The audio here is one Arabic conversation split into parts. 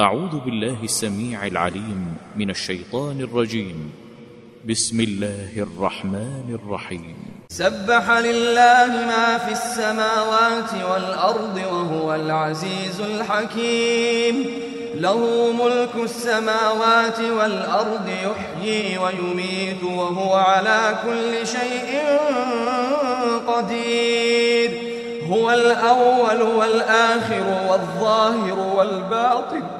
أعوذ بالله السميع العليم من الشيطان الرجيم. بسم الله الرحمن الرحيم. سبح لله ما في السماوات والأرض وهو العزيز الحكيم. له ملك السماوات والأرض يحيي ويميت وهو على كل شيء قدير. هو الأول والآخر والظاهر والباطن.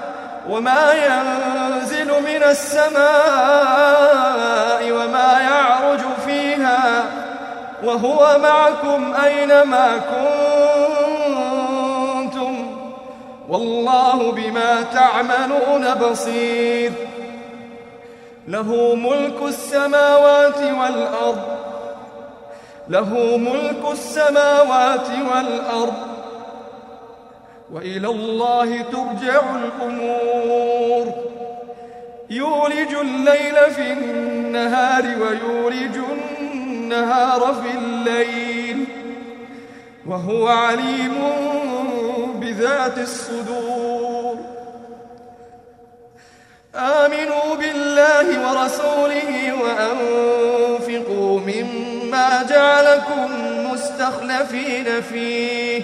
وما ينزل من السماء وما يعرج فيها وهو معكم أينما كنتم والله بما تعملون بصير له ملك السماوات والأرض له ملك السماوات والأرض وإلى الله ترجع الأمور. يولج الليل في النهار ويولج النهار في الليل. وهو عليم بذات الصدور. آمنوا بالله ورسوله وأنفقوا مما جعلكم مستخلفين فيه.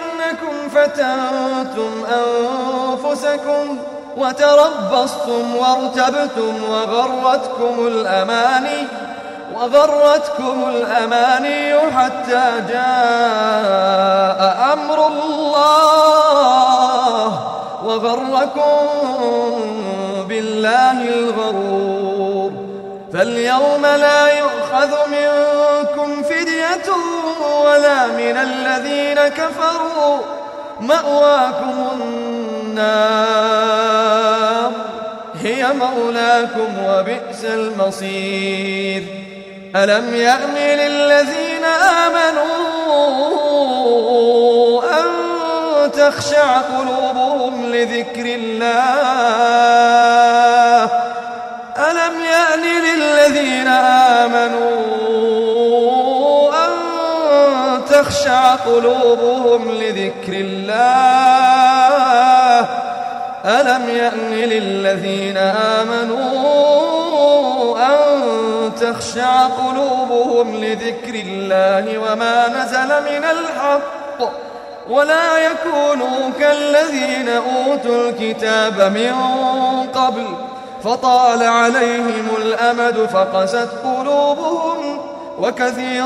ولكنكم فتنتم أنفسكم وتربصتم وارتبتم وغرتكم الأماني وغرتكم الأماني حتى جاء أمر الله وغركم بالله الغرور فاليوم لا يؤخذ منكم فدية ولا من الذين كفروا مأواكم النار. هي مولاكم وبئس المصير. ألم يأن للذين آمنوا أن تخشع قلوبهم لذكر الله؟ ألم يأن للذين آمنوا تخشع قلوبهم لذكر الله. ألم يأن للذين آمنوا أن تخشع قلوبهم لذكر الله وما نزل من الحق ولا يكونوا كالذين أوتوا الكتاب من قبل فطال عليهم الأمد فقست قلوبهم وكثير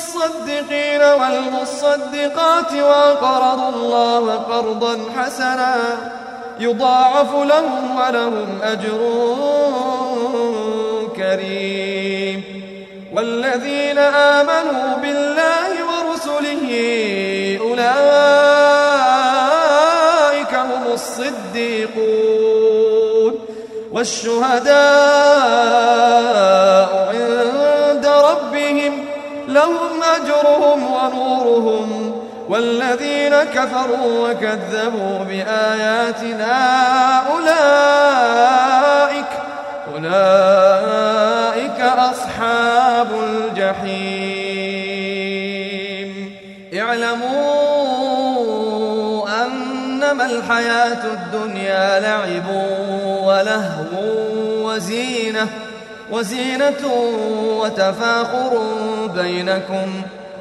المصدقين والمصدقات وقرضوا الله قرضا حسنا يضاعف لهم ولهم أجر كريم. والذين آمنوا بالله ورسله أولئك هم الصديقون. والشهداء ونورهم والذين كفروا وكذبوا بآياتنا أولئك أولئك أصحاب الجحيم. اعلموا أنما الحياة الدنيا لعب ولهو وزينة وزينة وتفاخر بينكم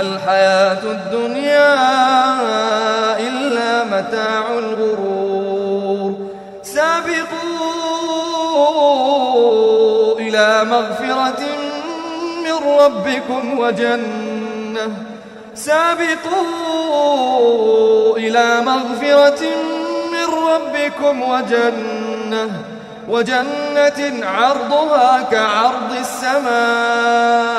الحياة الدنيا إلا متاع الغرور. سابقوا إلى مغفرة من ربكم وجنة. سابقوا إلى مغفرة من ربكم وجنة. وجنة عرضها كعرض السماء.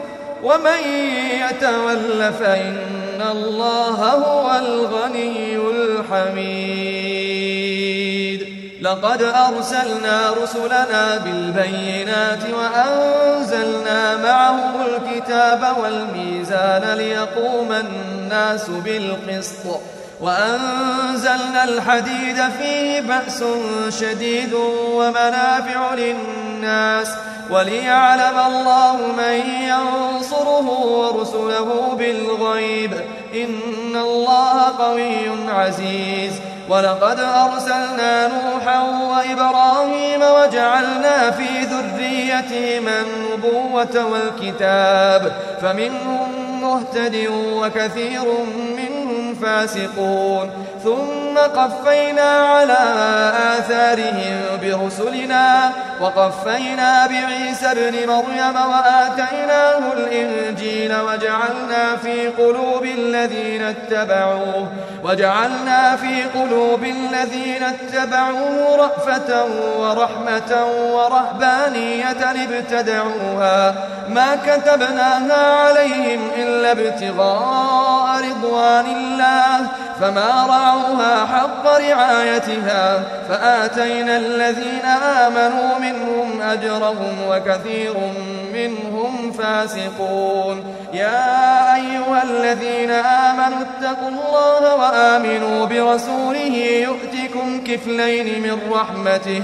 ومن يتول فإن الله هو الغني الحميد. لقد أرسلنا رسلنا بالبينات وأنزلنا معهم الكتاب والميزان ليقوم الناس بالقسط. وأنزلنا الحديد فيه بأس شديد ومنافع للناس. وليعلم الله من ينصره ورسله بالغيب. إن الله قوي عزيز. ولقد أرسلنا نوحا وإبراهيم وجعلنا في ذريتهما النبوة والكتاب. فمنهم مهتد وكثير منهم فاسقون. ثم قفينا على آثارهم برسلنا وقفينا بعيسى ابن مريم وآتيناه الإنجيل وجعلنا في قلوب الذين اتبعوه وجعلنا في قلوب الذين اتبعوه رأفة ورحمة ورهبانية ابتدعوها ما كتبناها عليهم إلا ابتغاء رضوان الله فما رعوها حق رعايتها فآتينا الذين آمنوا منهم أجرهم وكثير منهم فاسقون. يا أيها الذين آمنوا اتقوا الله وآمنوا برسوله يؤتكم كفلين من رحمته